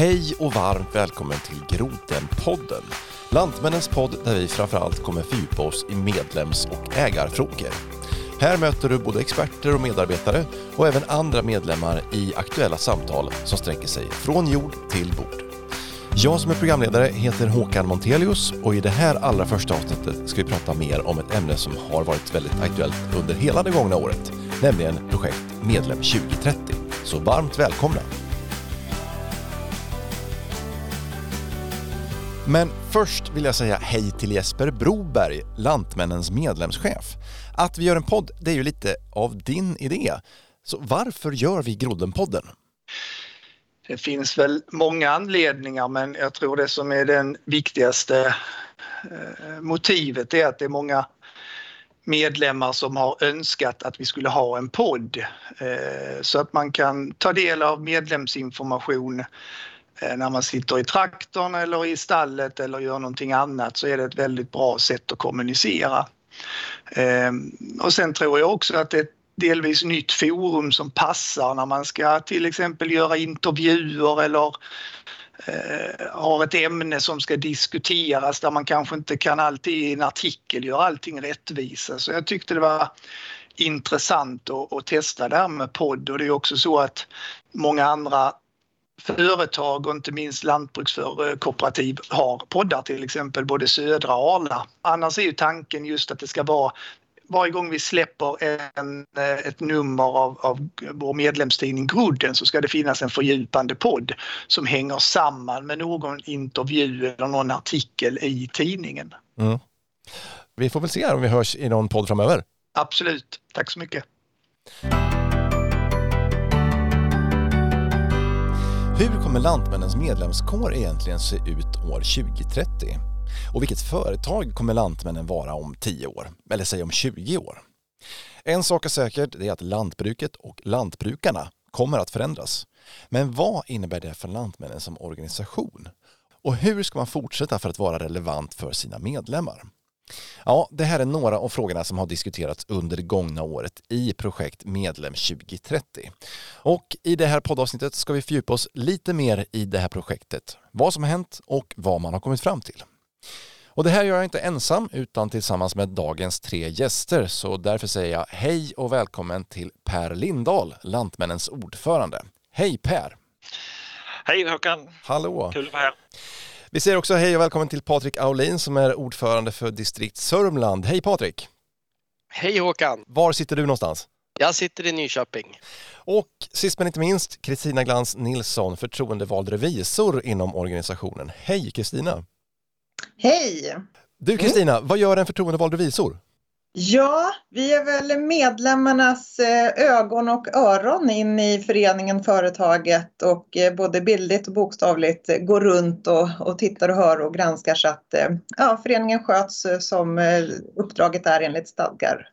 Hej och varmt välkommen till Grotenpodden. Lantmännens podd där vi framförallt kommer fördjupa oss i medlems och ägarfrågor. Här möter du både experter och medarbetare och även andra medlemmar i aktuella samtal som sträcker sig från jord till bord. Jag som är programledare heter Håkan Montelius och i det här allra första avsnittet ska vi prata mer om ett ämne som har varit väldigt aktuellt under hela det gångna året, nämligen projekt Medlem 2030. Så varmt välkomna! Men först vill jag säga hej till Jesper Broberg, Lantmännens medlemschef. Att vi gör en podd, det är ju lite av din idé. Så varför gör vi Groddenpodden? Det finns väl många anledningar men jag tror det som är den viktigaste eh, motivet är att det är många medlemmar som har önskat att vi skulle ha en podd eh, så att man kan ta del av medlemsinformation Eh, när man sitter i traktorn eller i stallet eller gör någonting annat så är det ett väldigt bra sätt att kommunicera. Ehm, och sen tror jag också att det är ett delvis nytt forum som passar när man ska till exempel göra intervjuer eller eh, har ett ämne som ska diskuteras där man kanske inte kan alltid i en artikel göra allting rättvisa. Så jag tyckte det var intressant att, att testa det här med podd och det är också så att många andra företag och inte minst lantbrukskooperativ har poddar till exempel både Södra och Arla. Annars är ju tanken just att det ska vara varje gång vi släpper en, eh, ett nummer av, av vår medlemstidning Grudden så ska det finnas en fördjupande podd som hänger samman med någon intervju eller någon artikel i tidningen. Mm. Vi får väl se om vi hörs i någon podd framöver. Absolut. Tack så mycket. Hur kommer Lantmännens medlemskår egentligen se ut år 2030? Och vilket företag kommer Lantmännen vara om 10 år? Eller säg om 20 år? En sak är säkert, det är att lantbruket och lantbrukarna kommer att förändras. Men vad innebär det för Lantmännen som organisation? Och hur ska man fortsätta för att vara relevant för sina medlemmar? Ja, det här är några av frågorna som har diskuterats under det gångna året i projekt Medlem 2030. Och i det här poddavsnittet ska vi fördjupa oss lite mer i det här projektet, vad som har hänt och vad man har kommit fram till. Och det här gör jag inte ensam utan tillsammans med dagens tre gäster så därför säger jag hej och välkommen till Per Lindahl, Lantmännens ordförande. Hej Per! Hej Håkan! Hallå! Kul att vara här. Vi säger också hej och välkommen till Patrik Aulin som är ordförande för distrikt Sörmland. Hej Patrik! Hej Håkan! Var sitter du någonstans? Jag sitter i Nyköping. Och sist men inte minst Kristina Glans Nilsson, förtroendevald revisor inom organisationen. Hej Kristina! Hej! Du Kristina, mm. vad gör en förtroendevald revisor? Ja, vi är väl medlemmarnas eh, ögon och öron in i föreningen, företaget och eh, både bildligt och bokstavligt eh, går runt och, och tittar och hör och granskar så att ja, föreningen sköts som uppdraget är enligt stadgar.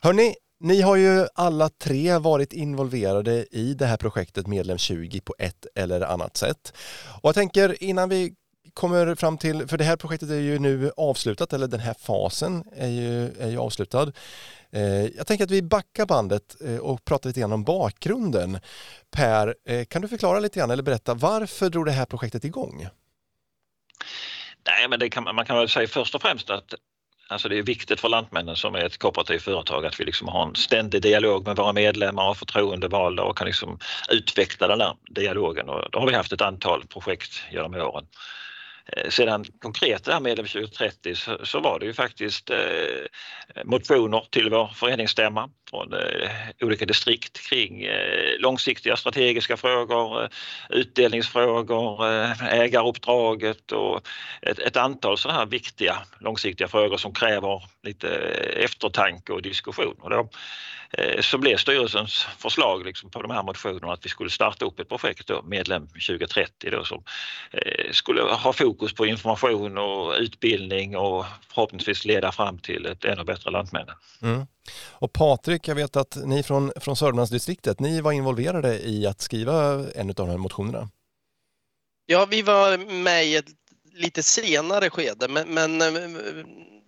Hörni, ni har ju alla tre varit involverade i det här projektet Medlem 20 på ett eller annat sätt. Och jag tänker innan vi kommer fram till, för det här projektet är ju nu avslutat, eller den här fasen är ju, är ju avslutad. Eh, jag tänker att vi backar bandet eh, och pratar lite grann om bakgrunden. Per, eh, kan du förklara lite grann eller berätta varför drog det här projektet igång? Nej, men kan, man kan väl säga först och främst att Alltså det är viktigt för Lantmännen som är ett kooperativt företag att vi liksom har en ständig dialog med våra medlemmar och förtroendevalda och kan liksom utveckla den här dialogen. Och då har vi haft ett antal projekt genom åren. Eh, sedan konkret det här med 2030 så, så, var det ju faktiskt eh, motioner till vår föreningsstämma från eh, olika distrikt kring eh, långsiktiga strategiska frågor, eh, utdelningsfrågor, eh, ägaruppdraget och ett, ett antal sådana här viktiga långsiktiga frågor som kräver lite eftertanke och diskussion. Och då, eh, så blev styrelsens förslag liksom på de här motionerna att vi skulle starta upp ett projekt då, Medlem 2030 då, som eh, skulle ha fokus på information och utbildning och förhoppningsvis leda fram till ett ännu bättre Lantmännen. Mm. Och Patrik, jag vet att ni från, från Sörmlandsdistriktet, ni var involverade i att skriva en av de här motionerna. Ja, vi var med i ett lite senare skede, men, men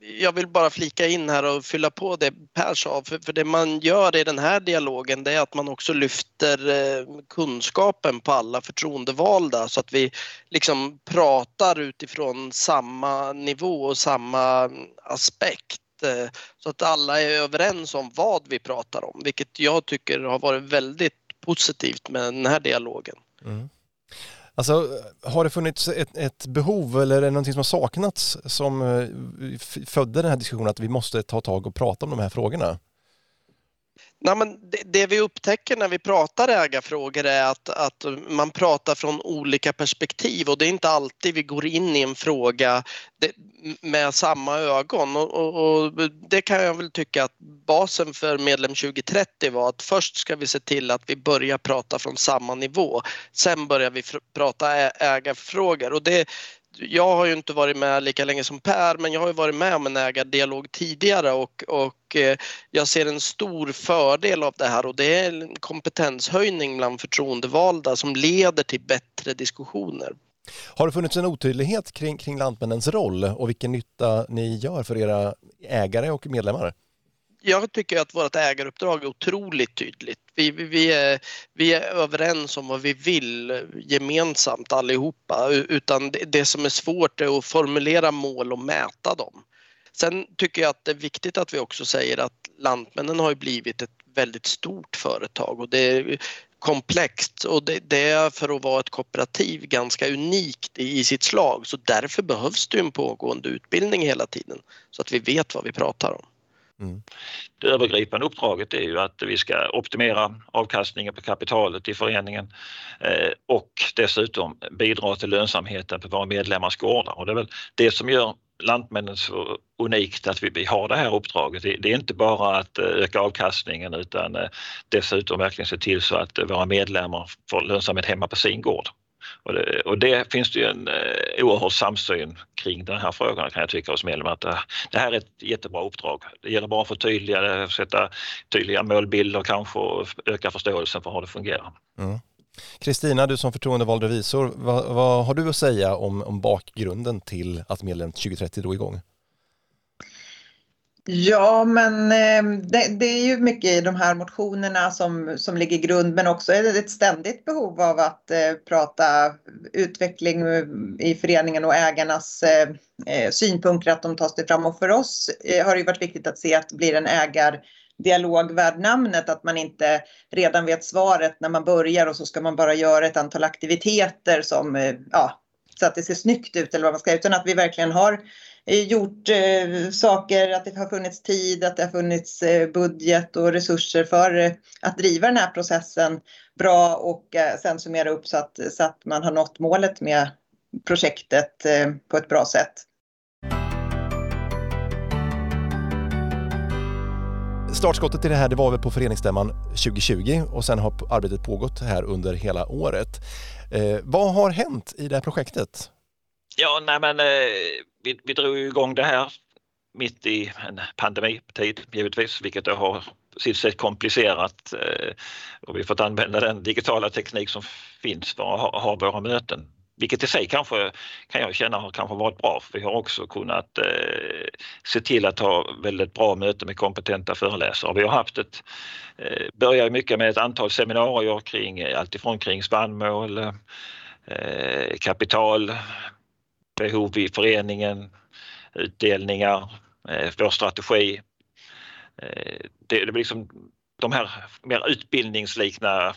jag vill bara flika in här och fylla på det Per sa, för, för det man gör i den här dialogen det är att man också lyfter eh, kunskapen på alla förtroendevalda så att vi liksom pratar utifrån samma nivå och samma aspekt eh, så att alla är överens om vad vi pratar om, vilket jag tycker har varit väldigt positivt med den här dialogen. Mm. Alltså, har det funnits ett, ett, behov eller är det någonting som har saknats som eh, födde den här diskussionen att vi måste ta tag och prata om de här frågorna? Nej, men det, det, vi upptäcker när vi pratar ägarfrågor är att, att man pratar från olika perspektiv och det är inte alltid vi går in i en fråga med samma ögon och, och, och, det kan jag väl tycka att basen för medlem 2030 var att först ska vi se till att vi börjar prata från samma nivå. Sen börjar vi prata ägarfrågor och det, jag har ju inte varit med lika länge som Per men jag har ju varit med om en ägardialog tidigare och, och eh, jag ser en stor fördel av det här och det är en kompetenshöjning bland förtroendevalda som leder till bättre diskussioner. Har det funnits en otydlighet kring, kring Lantmännens roll och vilken nytta ni gör för era ägare och medlemmar? Jag tycker att vårt ägaruppdrag är otroligt tydligt. Vi, vi, är, vi är överens om vad vi vill gemensamt allihopa utan det, det som är svårt är att formulera mål och mäta dem. Sen tycker jag att det är viktigt att vi också säger att Lantmännen har blivit ett väldigt stort företag och det är komplext och det, det, är för att vara ett kooperativ ganska unikt i, i sitt slag så därför behövs det en pågående utbildning hela tiden så att vi vet vad vi pratar om. Mm. Det övergripande uppdraget är ju att vi ska optimera avkastningen på kapitalet i föreningen eh, och dessutom bidra till lönsamheten på våra medlemmars gårdar och det är väl det som gör Lantmännen så unikt att vi har det här uppdraget. Det är inte bara att eh, öka avkastningen utan eh, dessutom verkligen se till så att våra medlemmar får lönsamhet hemma på sin gård. Och det, och det finns det ju en eh, oerhörd samsyn kring den här frågan kan jag tycka hos medlemmar. Att det, det här är ett jättebra uppdrag. Det gäller bara att förtydliga eh, sätta tydliga målbilder kanske och öka förståelsen för hur det fungerar. Mm. Kristina, du som förtroendevald revisor, vad, vad, har du att säga om, om bakgrunden till att medlem 2030 drog igång? Ja, men eh, det, det, är ju mycket i de här motionerna som, som ligger grund, men också är det ett ständigt behov av att eh, prata utveckling eh, i föreningen och ägarnas eh, eh synpunkter, att de tas till fram. Och för oss eh, har det varit viktigt att se att det blir en ägardialog värd namnet, att man inte redan vet svaret när man börjar och så ska man bara göra ett antal aktiviteter som, eh, ja, så att det ser snyggt ut eller vad man ska, utan att vi verkligen har eh, gjort eh, saker, att det har funnits tid, att det har funnits eh, budget och resurser för eh, att driva den här processen bra och eh, sen summera upp så att, så att man har nått målet med projektet eh, på ett bra sätt. Startskottet i det här det var väl på föreningsstämman 2020 och sen har arbetet pågått här under hela året. Eh, vad har hänt i det här projektet? Ja, nej men eh, vi, vi drog igång det här mitt i en pandemitid givetvis, vilket det har sitt sätt komplicerat eh, och vi fått använda den digitala teknik som finns för att ha, ha våra möten. Vilket i sig kanske kan jag känna har kanske varit bra för vi har också kunnat eh, se till att ha väldigt bra möten med kompetenta föreläsare. Vi har haft ett, eh, börjar mycket med ett antal seminarier kring eh, alltifrån kring spannmål, eh, kapital, behov i föreningen, utdelningar, eh, vår strategi. Eh, det, det blir liksom de här mer utbildningsliknande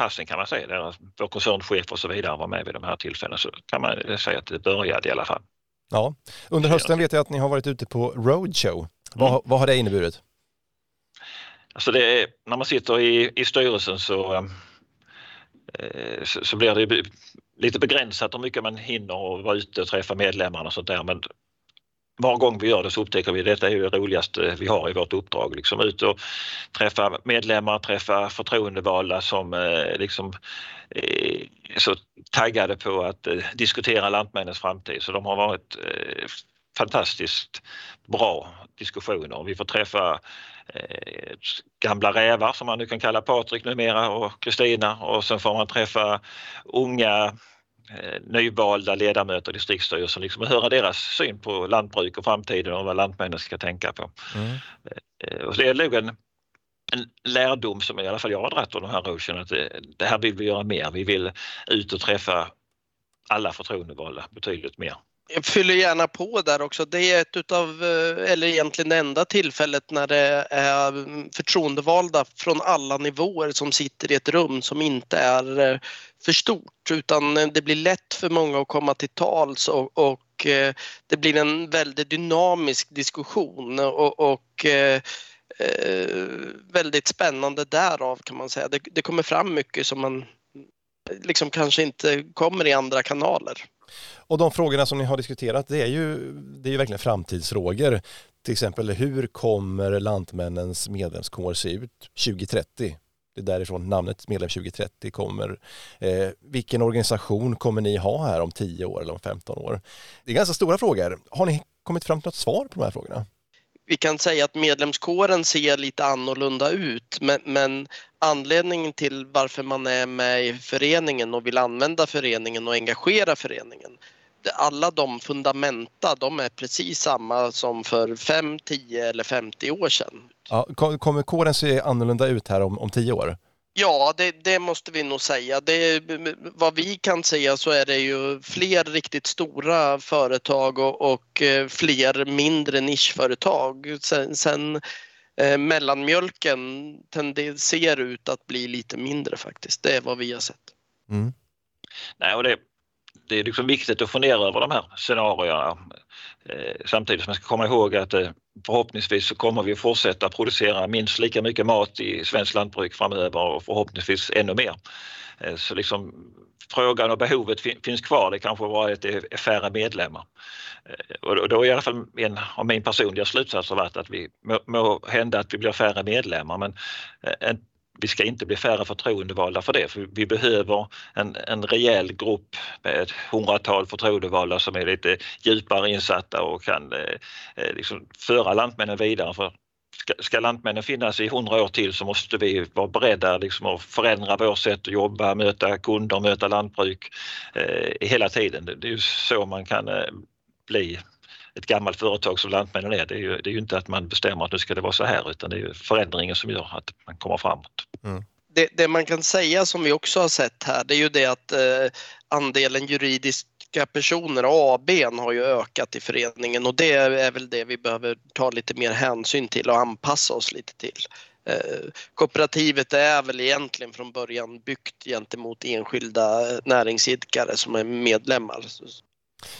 passen kan man säga, där vår koncernchef och så vidare var med vid de här tillfällena så kan man säga att det började i alla fall. Ja, under hösten vet jag att ni har varit ute på roadshow. Vad, mm. vad har det inneburit? Alltså det är, när man sitter i, i styrelsen så, eh, så, så blir det lite begränsat hur mycket man hinner och vara ute och träffa medlemmarna och sånt där. Men var gång vi gör det så upptäcker vi att detta är det roligaste vi har i vårt uppdrag. Liksom ut och träffa medlemmar, träffa förtroendevalda som eh, liksom eh, är så taggade på att eh, diskutera Lantmännens framtid. Så de har varit eh, fantastiskt bra diskussioner. Vi får träffa eh, gamla rävar som man nu kan kalla Patrik numera och Kristina och sen får man träffa unga nyvalda ledamöter i distriktsstyrelsen liksom, och höra deras syn på lantbruk och framtiden och vad lantmännen ska tänka på. Mm. Eh, och det är nog en, en lärdom som i alla fall jag har dragit av den här roachen att det, det, här vill vi göra mer. Vi vill ut och träffa alla förtroendevalda betydligt mer. Jag fyller gärna på där också. Det är ett utav, eh, eller egentligen det enda tillfället när det är förtroendevalda från alla nivåer som sitter i ett rum som inte är eh, för stort utan eh, det blir lätt för många att komma till tals och, och det blir en väldigt dynamisk diskussion och, och väldigt spännande därav kan man säga. Det, det kommer fram mycket som man liksom kanske inte kommer i andra kanaler. Och de frågorna som ni har diskuterat det är ju, det är ju verkligen framtidsfrågor. Till exempel hur kommer Lantmännens medlemskår se ut 2030? Det är därifrån namnet Medlem 2030 kommer. Eh, vilken organisation kommer ni ha här om 10 år eller om 15 år? Det är ganska stora frågor. Har ni kommit fram till något svar på de här frågorna? Vi kan säga att medlemskåren ser lite annorlunda ut men, men, anledningen till varför man är med i föreningen och vill använda föreningen och engagera föreningen alla de fundamenta de är precis samma som för 5, 10 eller 50 år sedan. Ja, kommer kåren se annorlunda ut här om, om 10 år? Ja, det, det, måste vi nog säga. Det, vad vi kan säga så är det ju fler riktigt stora företag och, och eh, fler mindre nischföretag. Sen, sen eh, mellanmjölken tenderar, ser ut att bli lite mindre faktiskt. Det är vad vi har sett. Mm. Nej, och det, det är liksom viktigt att fundera över de här scenarierna eh, samtidigt som man ska komma ihåg att eh, förhoppningsvis så kommer vi fortsätta producera minst lika mycket mat i svenskt lantbruk framöver och förhoppningsvis ännu mer. Eh, så liksom frågan och behovet finns kvar, det kanske bara att det är färre medlemmar. Eh, och då är i alla fall en av min personliga slutsatser varit att vi må, må hända att vi blir färre medlemmar men eh, en vi ska inte bli färre förtroendevalda för det. För vi behöver en, en rejäl grupp med ett hundratal förtroendevalda som är lite djupare insatta och kan eh, eh liksom föra Lantmännen vidare. För ska, ska Lantmännen finnas i hundra år till så måste vi vara beredda liksom att förändra vårt sätt att jobba, möta kunder, möta lantbruk eh, hela tiden. Det är ju så man kan eh, bli ett gammalt företag som Lantmännen är. Det är, ju, det är ju inte att man bestämmer att nu ska det vara så här utan det är förändringen som gör att man kommer framåt. Mm. Det, det, man kan säga som vi också har sett här det är ju det att eh, andelen juridiska personer, AB, har ju ökat i föreningen och det är väl det vi behöver ta lite mer hänsyn till och anpassa oss lite till. Eh, kooperativet är väl egentligen från början byggt gentemot enskilda näringsidkare som är medlemmar.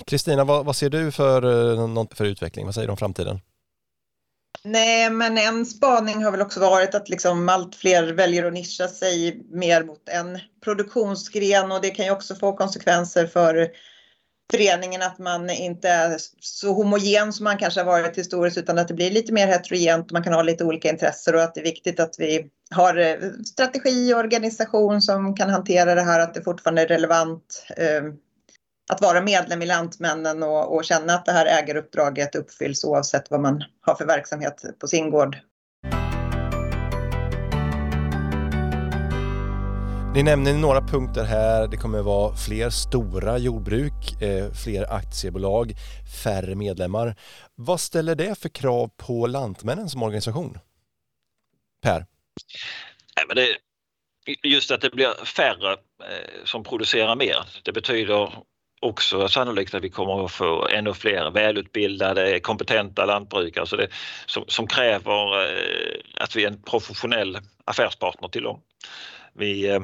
Kristina, vad, vad, ser du för, eh, för utveckling? Vad säger du om framtiden? Nej, men en spaning har väl också varit att liksom allt fler väljer att nischa sig mer mot en produktionsgren och det kan ju också få konsekvenser för föreningen att man inte är så homogen som man kanske har varit historiskt utan att det blir lite mer heterogent och man kan ha lite olika intressen och att det är viktigt att vi har eh, strategi och organisation som kan hantera det här, att det fortfarande är relevant eh, att vara medlem i Lantmännen och, och känna att det här ägaruppdraget uppfylls oavsett vad man har för verksamhet på sin gård. Ni nämner några punkter här. Det kommer vara fler stora jordbruk, eh, fler aktiebolag, färre medlemmar. Vad ställer det för krav på Lantmännen som organisation? Per? Nej, men det, just att det blir färre eh, som producerar mer. Det betyder också sannolikt att vi kommer att få ännu fler välutbildade, kompetenta lantbrukare så det, som, som kräver eh, att vi är en professionell affärspartner till dem. Vi, eh,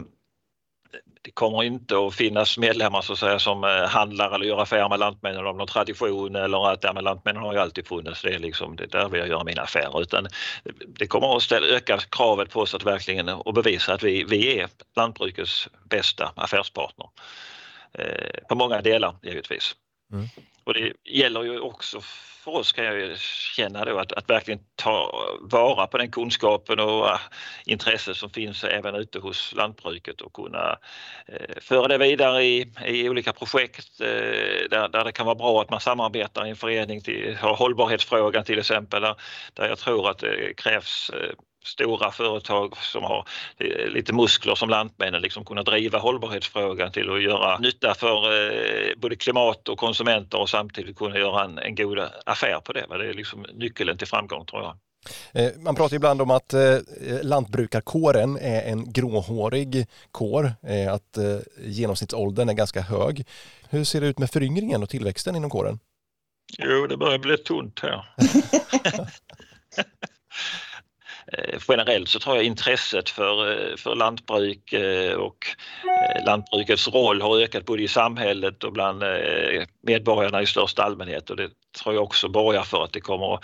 det kommer inte att finnas medlemmar så att säga, som eh, handlar eller gör affärer med Lantmännen av någon tradition eller att ja, men Lantmännen har ju alltid funnits, det är liksom det där vi jag mina affärer. Utan det kommer att ställa, öka kravet på oss att verkligen och bevisa att vi, vi är lantbrukets bästa affärspartner. Eh, på många delar givetvis. Mm. Och det gäller ju också för oss kan jag känna då att, att verkligen ta vara på den kunskapen och uh, intresset som finns även ute hos lantbruket och kunna uh, föra det vidare i, i olika projekt uh, där, där det kan vara bra att man samarbetar i en förening till hållbarhetsfrågan till exempel där, där jag tror att det krävs stora företag som har eh, lite muskler som Lantmännen liksom kunna driva hållbarhetsfrågan till att göra nytta för eh, både klimat och konsumenter och samtidigt kunna göra en, en god affär på det. Det är liksom nyckeln till framgång tror jag. Eh, man pratar ibland om att lantbrukarkåren är en gråhårig kår, att genomsnittsåldern är ganska hög. Hur ser det ut med föryngringen och tillväxten inom kåren? Jo, det börjar bli tunt här. Eh, generellt så tror jag intresset för, eh, för lantbruk eh, och lantbrukets roll har ökat både i samhället och bland medborgarna i största allmänhet och det tror jag också borgar för att det kommer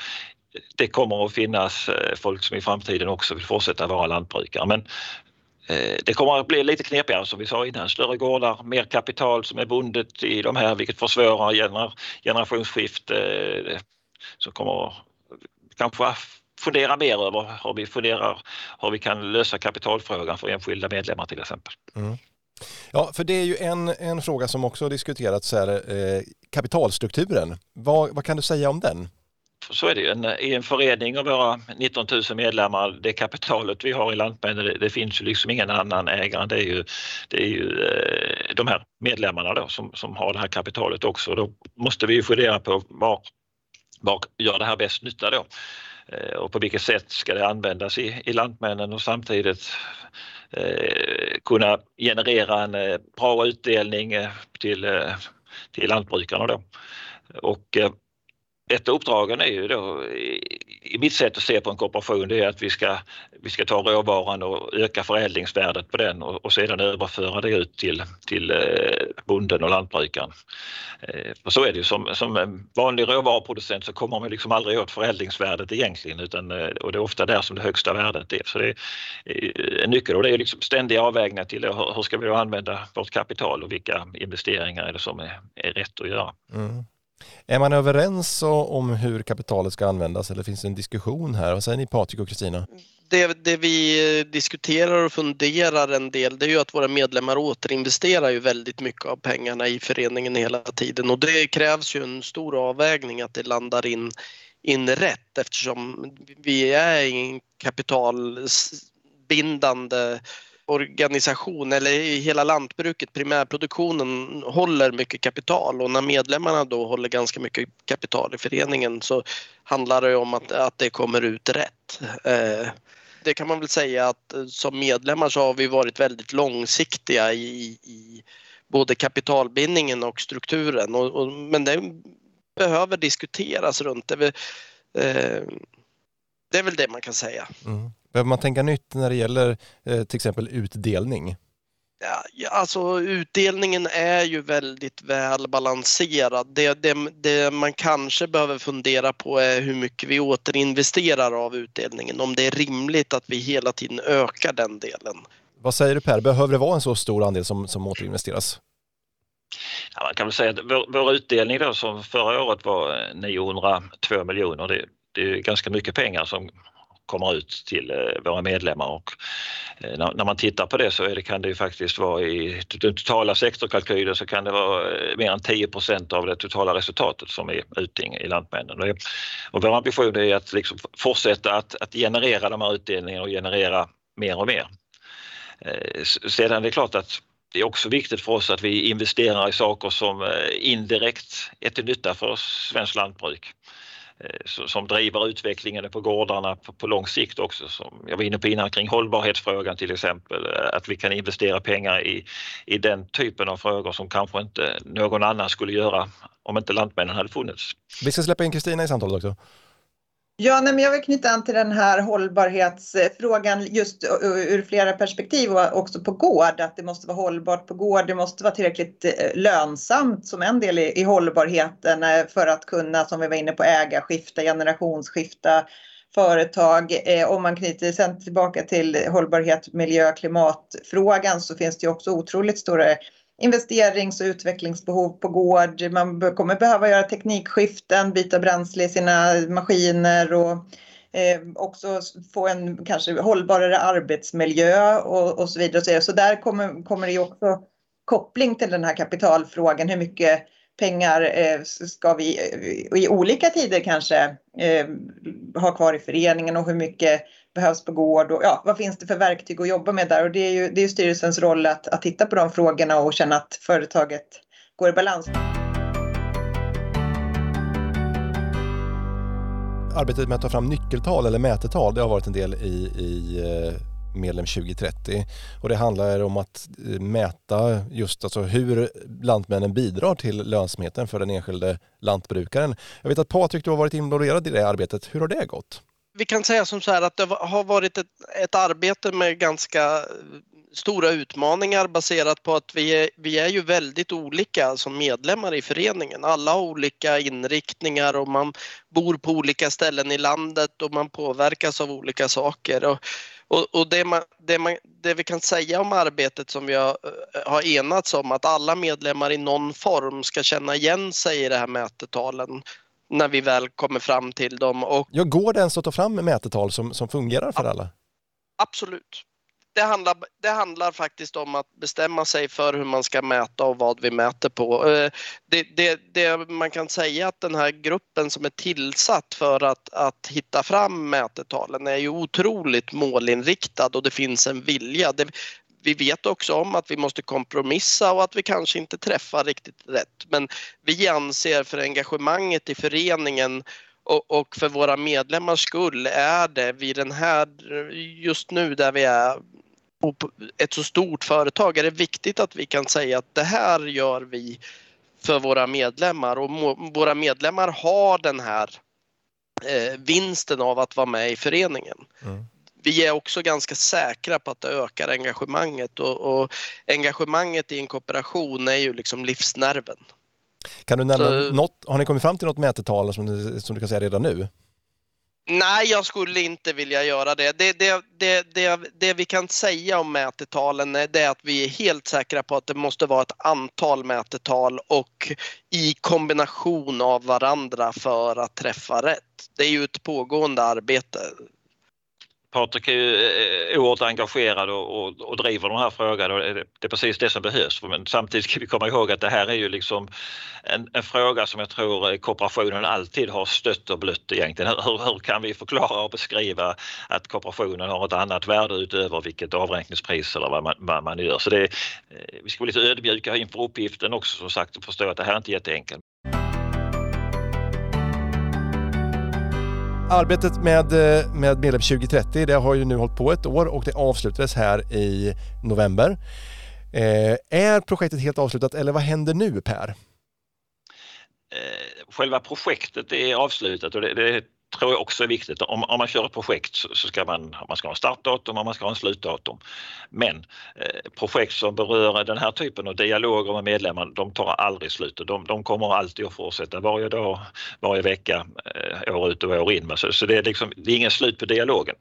det kommer att finnas folk som i framtiden också vill fortsätta vara lantbrukare. Men det kommer att bli lite knepigare som vi sa innan. Större gårdar, mer kapital som är bundet i de här vilket försvårar gener generationsskifte. som så kommer kanske fundera mer över hur vi funderar hur vi kan lösa kapitalfrågan för enskilda medlemmar till exempel. Mm. Ja, för det är ju en, en fråga som också har diskuterats här, eh, kapitalstrukturen. Vad, vad kan du säga om den? så är det ju. En, I en förening av våra 19 000 medlemmar, det kapitalet vi har i Lantmännen, det, det, finns ju liksom ingen annan ägare. Det är ju, det är ju eh, de här medlemmarna då som, som har det här kapitalet också. Då måste vi ju fundera på var, var gör det här bäst nytta då? Eh, och på vilket sätt ska det användas i, i Lantmännen och samtidigt eh, kunna generera en eh, bra utdelning eh, till, eh, till lantbrukarna då. Och eh, ett av uppdragen är ju då, i mitt sätt att se på en kooperation, det är att vi ska, vi ska ta råvaran och öka förädlingsvärdet på den och, och sedan överföra det ut till, till eh, bonden och lantbrukaren. Eh, och så är det ju som, som vanlig råvaruproducent så kommer man liksom aldrig åt förädlingsvärdet egentligen utan, eh, och det är ofta där som det högsta värdet är. Så det är en nyckel och det är liksom ständiga avvägningar till hur ska vi då använda vårt kapital och vilka investeringar är det som är, är rätt att göra. Mm. Är man överens om hur kapitalet ska användas eller finns det en diskussion här? Vad säger ni Patrik och Kristina? Det, det, vi eh, diskuterar och funderar en del det är ju att våra medlemmar återinvesterar ju väldigt mycket av pengarna i föreningen hela tiden och det krävs ju en stor avvägning att det landar in, in rätt eftersom vi är i en kapitalbindande organisation eller i hela lantbruket, primärproduktionen håller mycket kapital och när medlemmarna då håller ganska mycket kapital i föreningen så handlar det om att, att det kommer ut rätt. Eh, det kan man väl säga att eh, som medlemmar så har vi varit väldigt långsiktiga i, i både kapitalbindningen och strukturen och, och, men det behöver diskuteras runt det. Eh, det är väl det man kan säga. Mm. Behöver man tänka nytt när det gäller eh, till exempel utdelning? Ja, alltså utdelningen är ju väldigt väl balanserad. Det, det, det, man kanske behöver fundera på är hur mycket vi återinvesterar av utdelningen. Om det är rimligt att vi hela tiden ökar den delen. Vad säger du Per, behöver det vara en så stor andel som, som återinvesteras? Ja, man kan väl säga att vår, vår utdelning då som förra året var 902 miljoner. Det, det är ganska mycket pengar som kommer ut till eh, våra medlemmar och eh, när man tittar på det så är det, kan det ju faktiskt vara i den totala sektorkalkylen så kan det vara eh, mer än 10% av det totala resultatet som är utdelning i Lantmännen. Och vår ambition är att liksom fortsätta att, att generera de här utdelningarna och generera mer och mer. Sedan är det klart att det är också viktigt för oss att vi investerar i saker som indirekt är till nytta för svenskt lantbruk. Eh, som driver utvecklingen på gårdarna på, lång sikt också. Som jag var inne på innan kring hållbarhetsfrågan till exempel, eh, att vi kan investera pengar i, i den typen av frågor som kanske inte någon annan skulle göra om inte Lantmännen hade funnits. Vi ska släppa in Kristina i samtalet också. Ja, nej, men jag vill knyta an till den här hållbarhetsfrågan just ur flera perspektiv och också på gård. Att det måste vara hållbart på gård. Det måste vara tillräckligt eh, lönsamt som en del i, i hållbarheten eh, för att kunna, som vi var inne på, äga, skifta, generationsskifta företag. Eh, om man knyter sen tillbaka till hållbarhet, miljö, klimatfrågan så finns det ju också otroligt stora investerings och utvecklingsbehov på gård. Man kommer behöva göra teknikskiften, byta bränsle i sina maskiner och eh, också få en kanske hållbarare arbetsmiljö och, och så vidare. Så där kommer, kommer det ju också koppling till den här kapitalfrågan. Hur mycket pengar eh, ska vi eh, i olika tider kanske eh, ha kvar i föreningen och hur mycket behövs på gård och ja, vad finns det för verktyg att jobba med där och det är ju, det är styrelsens roll att, att titta på de frågorna och känna att företaget går i balans. Arbetet med att ta fram nyckeltal eller mätetal det har varit en del i, i eh, medlem 2030 och det handlar om att eh, mäta just alltså hur Lantmännen bidrar till lönsamheten för den enskilde lantbrukaren. Jag vet att Patrik, du har varit involverad i det arbetet. Hur har det gått? Vi kan säga som så här att det har varit ett, ett arbete med ganska eh, stora utmaningar baserat på att vi är, vi är ju väldigt olika som medlemmar i föreningen. Alla har olika inriktningar och man bor på olika ställen i landet och man påverkas av olika saker. Och, och, och det, man, det, man, det, vi kan säga om arbetet som vi har, eh, har enats om att alla medlemmar i någon form ska känna igen sig i de här mätetalen när vi väl kommer fram till dem. Och, ja, går det ens att ta fram mätetal som, som fungerar för alla? Absolut det handlar, det handlar faktiskt om att bestämma sig för hur man ska mäta och vad vi mäter på. Eh, det, det, det, man kan säga att den här gruppen som är tillsatt för att, att hitta fram mätetalen är ju otroligt målinriktad och det finns en vilja. Det, vi vet också om att vi måste kompromissa och att vi kanske inte träffar riktigt rätt. Men vi anser för engagemanget i föreningen och, och, för våra medlemmars skull är det vid den här, just nu där vi är ett så stort företag är det viktigt att vi kan säga att det här gör vi för våra medlemmar och våra medlemmar har den här eh, vinsten av att vara med i föreningen. Mm. Vi är också ganska säkra på att det ökar engagemanget och, och engagemanget i en kooperation är ju liksom livsnerven. Kan du nämna så, något, har ni kommit fram till något mätetal som, som du kan säga redan nu? Nej, jag skulle inte vilja göra det. Det, det, det, det, det vi kan säga om mätetalen är det att vi är helt säkra på att det måste vara ett antal mätetal och i kombination av varandra för att träffa rätt. Det är ju ett pågående arbete Patrik är ju eh, eh, oerhört engagerad och, och, och driver de här frågorna och det är precis det som behövs. Men samtidigt ska vi komma ihåg att det här är ju liksom en, en fråga som jag tror eh, kooperationen alltid har stött och blött egentligen. Hur, hur kan vi förklara och beskriva att kooperationen har ett annat värde utöver vilket avräkningspris eller vad man, vad man gör. Så det, vi ska vara lite ödmjuka inför uppgiften också som sagt och förstå att det här är inte jätteenkelt. Arbetet med, eh, med Medlem 2030 det har ju nu hållit på ett år och det avslutades här i november. Eh, är projektet helt avslutat eller vad händer nu Per? Eh, själva projektet är avslutat och det, det tror jag också är viktigt. Om, om man kör ett projekt så, så ska man, man ska ha en startdatum och man ska ha en slutdatum. Men eh, projekt som berör den här typen av dialoger med medlemmar, de tar aldrig slut. De, de kommer alltid att fortsätta varje dag, varje vecka, eh, år ut och år in. Så, så det, är liksom, det är ingen slut på dialogen.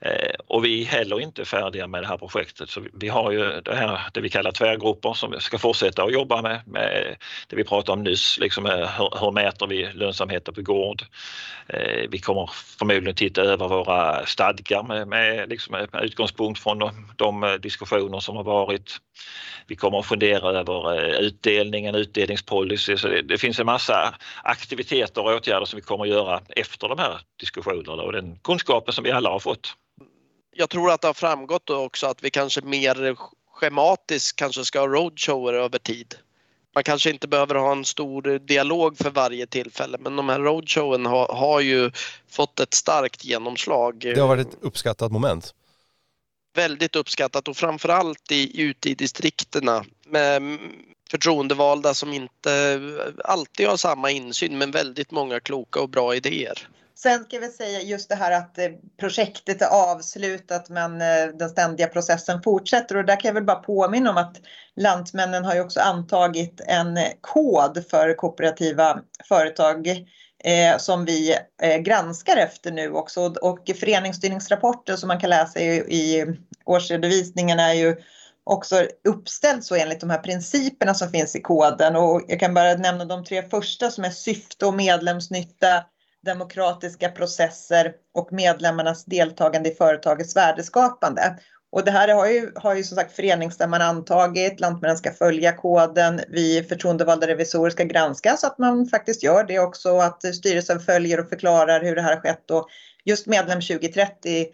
Eh, och vi är heller inte färdiga med det här projektet. Så vi har ju det här det vi kallar tvärgrupper som vi ska fortsätta att jobba med, med det vi pratade om nyss, liksom eh, hur, hur mäter vi lönsamheten på gård? Eh, vi kommer förmodligen titta över våra stadgar med, med, liksom med utgångspunkt från de, de, eh, diskussioner som har varit. Vi kommer att fundera över eh, utdelningen, utdelningspolicy. Så det, det, finns en massa aktiviteter och åtgärder som vi kommer att göra efter de här diskussionerna och den kunskapen som vi alla har fått. Jag tror att det har framgått också att vi kanske mer schematiskt kanske ska ha roadshower över tid man kanske inte behöver ha en stor dialog för varje tillfälle men de här roadshowen har, har ju fått ett starkt genomslag. Det har varit ett uppskattat moment. Väldigt uppskattat och framförallt i, ute i distrikterna med förtroendevalda som inte alltid har samma insyn men väldigt många kloka och bra idéer. Sen ska vi säga just det här att eh, projektet är avslutat men eh, den ständiga processen fortsätter. Och där kan jag väl bara påminna om att Lantmännen har ju också antagit en kod för kooperativa företag eh, som vi eh, granskar efter nu också. Och föreningsstyrningsrapporten som man kan läsa i, i årsredovisningen är ju också uppställd så enligt de här principerna som finns i koden. Och jag kan bara nämna de tre första som är syfte och medlemsnytta, demokratiska processer och medlemmarnas deltagande i företagets värdeskapande. Och det här har ju, har ju som sagt föreningsstämman antagit, Lantmännen ska följa koden, vi förtroendevalda revisorer ska granska så att man faktiskt gör det också, att styrelsen följer och förklarar hur det här har skett. Och just medlem 2030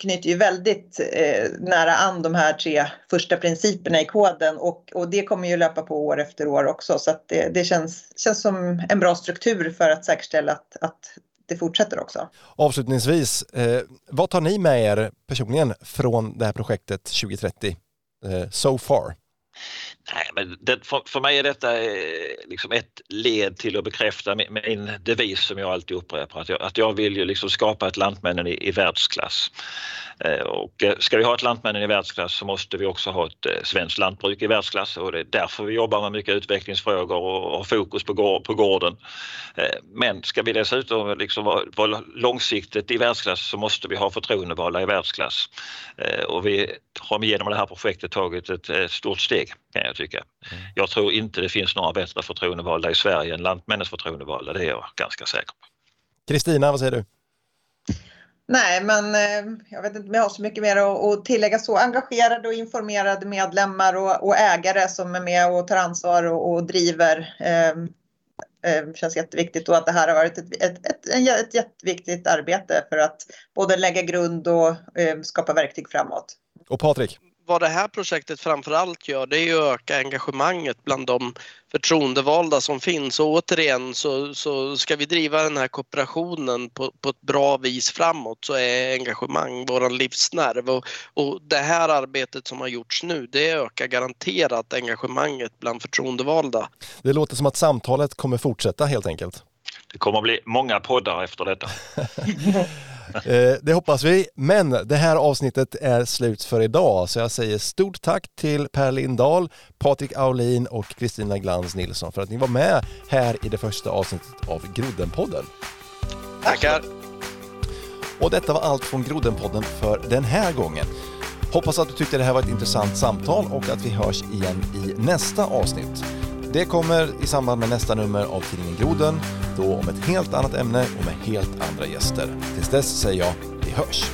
knyter ju väldigt eh, nära an de här tre första principerna i koden och, och det kommer ju löpa på år efter år också så att det, det känns, känns som en bra struktur för att säkerställa att, att det fortsätter också. Avslutningsvis, eh, vad tar ni med er personligen från det här projektet 2030 eh, so far? Nej, men det, för, för, mig är detta eh, liksom ett led till att bekräfta min, min devis som jag alltid upprepar, att jag, att jag vill ju liksom skapa ett Lantmännen i, i världsklass. Eh, och eh, ska vi ha ett Lantmännen i världsklass så måste vi också ha ett eh, svenskt lantbruk i världsklass och det är därför vi jobbar med mycket utvecklingsfrågor och har fokus på, på gården. Men ska vi dessutom liksom vara, vara långsiktigt i världsklass så måste vi ha förtroendevalda i världsklass. Och vi har genom det här projektet tagit ett, ett stort steg kan jag tycka. Mm. Jag tror inte det finns några bättre förtroendevalda i Sverige än Lantmännens förtroendevalda, det är jag ganska säker på. Kristina, vad säger du? Nej, men eh, jag vet inte om jag har så mycket mer att tillägga så. Engagerade och informerade medlemmar och, och ägare som är med och tar ansvar och, och driver. Eh, eh, känns jätteviktigt och att det här har varit ett, ett, ett, ett jätteviktigt arbete för att både lägga grund och eh, skapa verktyg framåt. Och Patrik? Vad det här projektet framförallt gör det är att öka engagemanget bland de förtroendevalda som finns. Och återigen så, så ska vi driva den här kooperationen på, på ett bra vis framåt så är engagemang vår livsnerv. Och, och det här arbetet som har gjorts nu det ökar garanterat engagemanget bland förtroendevalda. Det låter som att samtalet kommer fortsätta helt enkelt. Det kommer att bli många poddar efter detta. Eh, det hoppas vi, men det här avsnittet är slut för idag så jag säger stort tack till Per Lindahl, Patrik Aulin och Kristina Glans Nilsson för att ni var med här i det första avsnittet av Groddenpodden. Tackar! Och detta var allt från Groddenpodden för den här gången. Hoppas att du tyckte det här var ett intressant samtal och att vi hörs igen i nästa avsnitt. Det kommer i samband med nästa nummer av tidningen Groden, då om ett helt annat ämne och med helt andra gäster. Tills dess säger jag, vi hörs!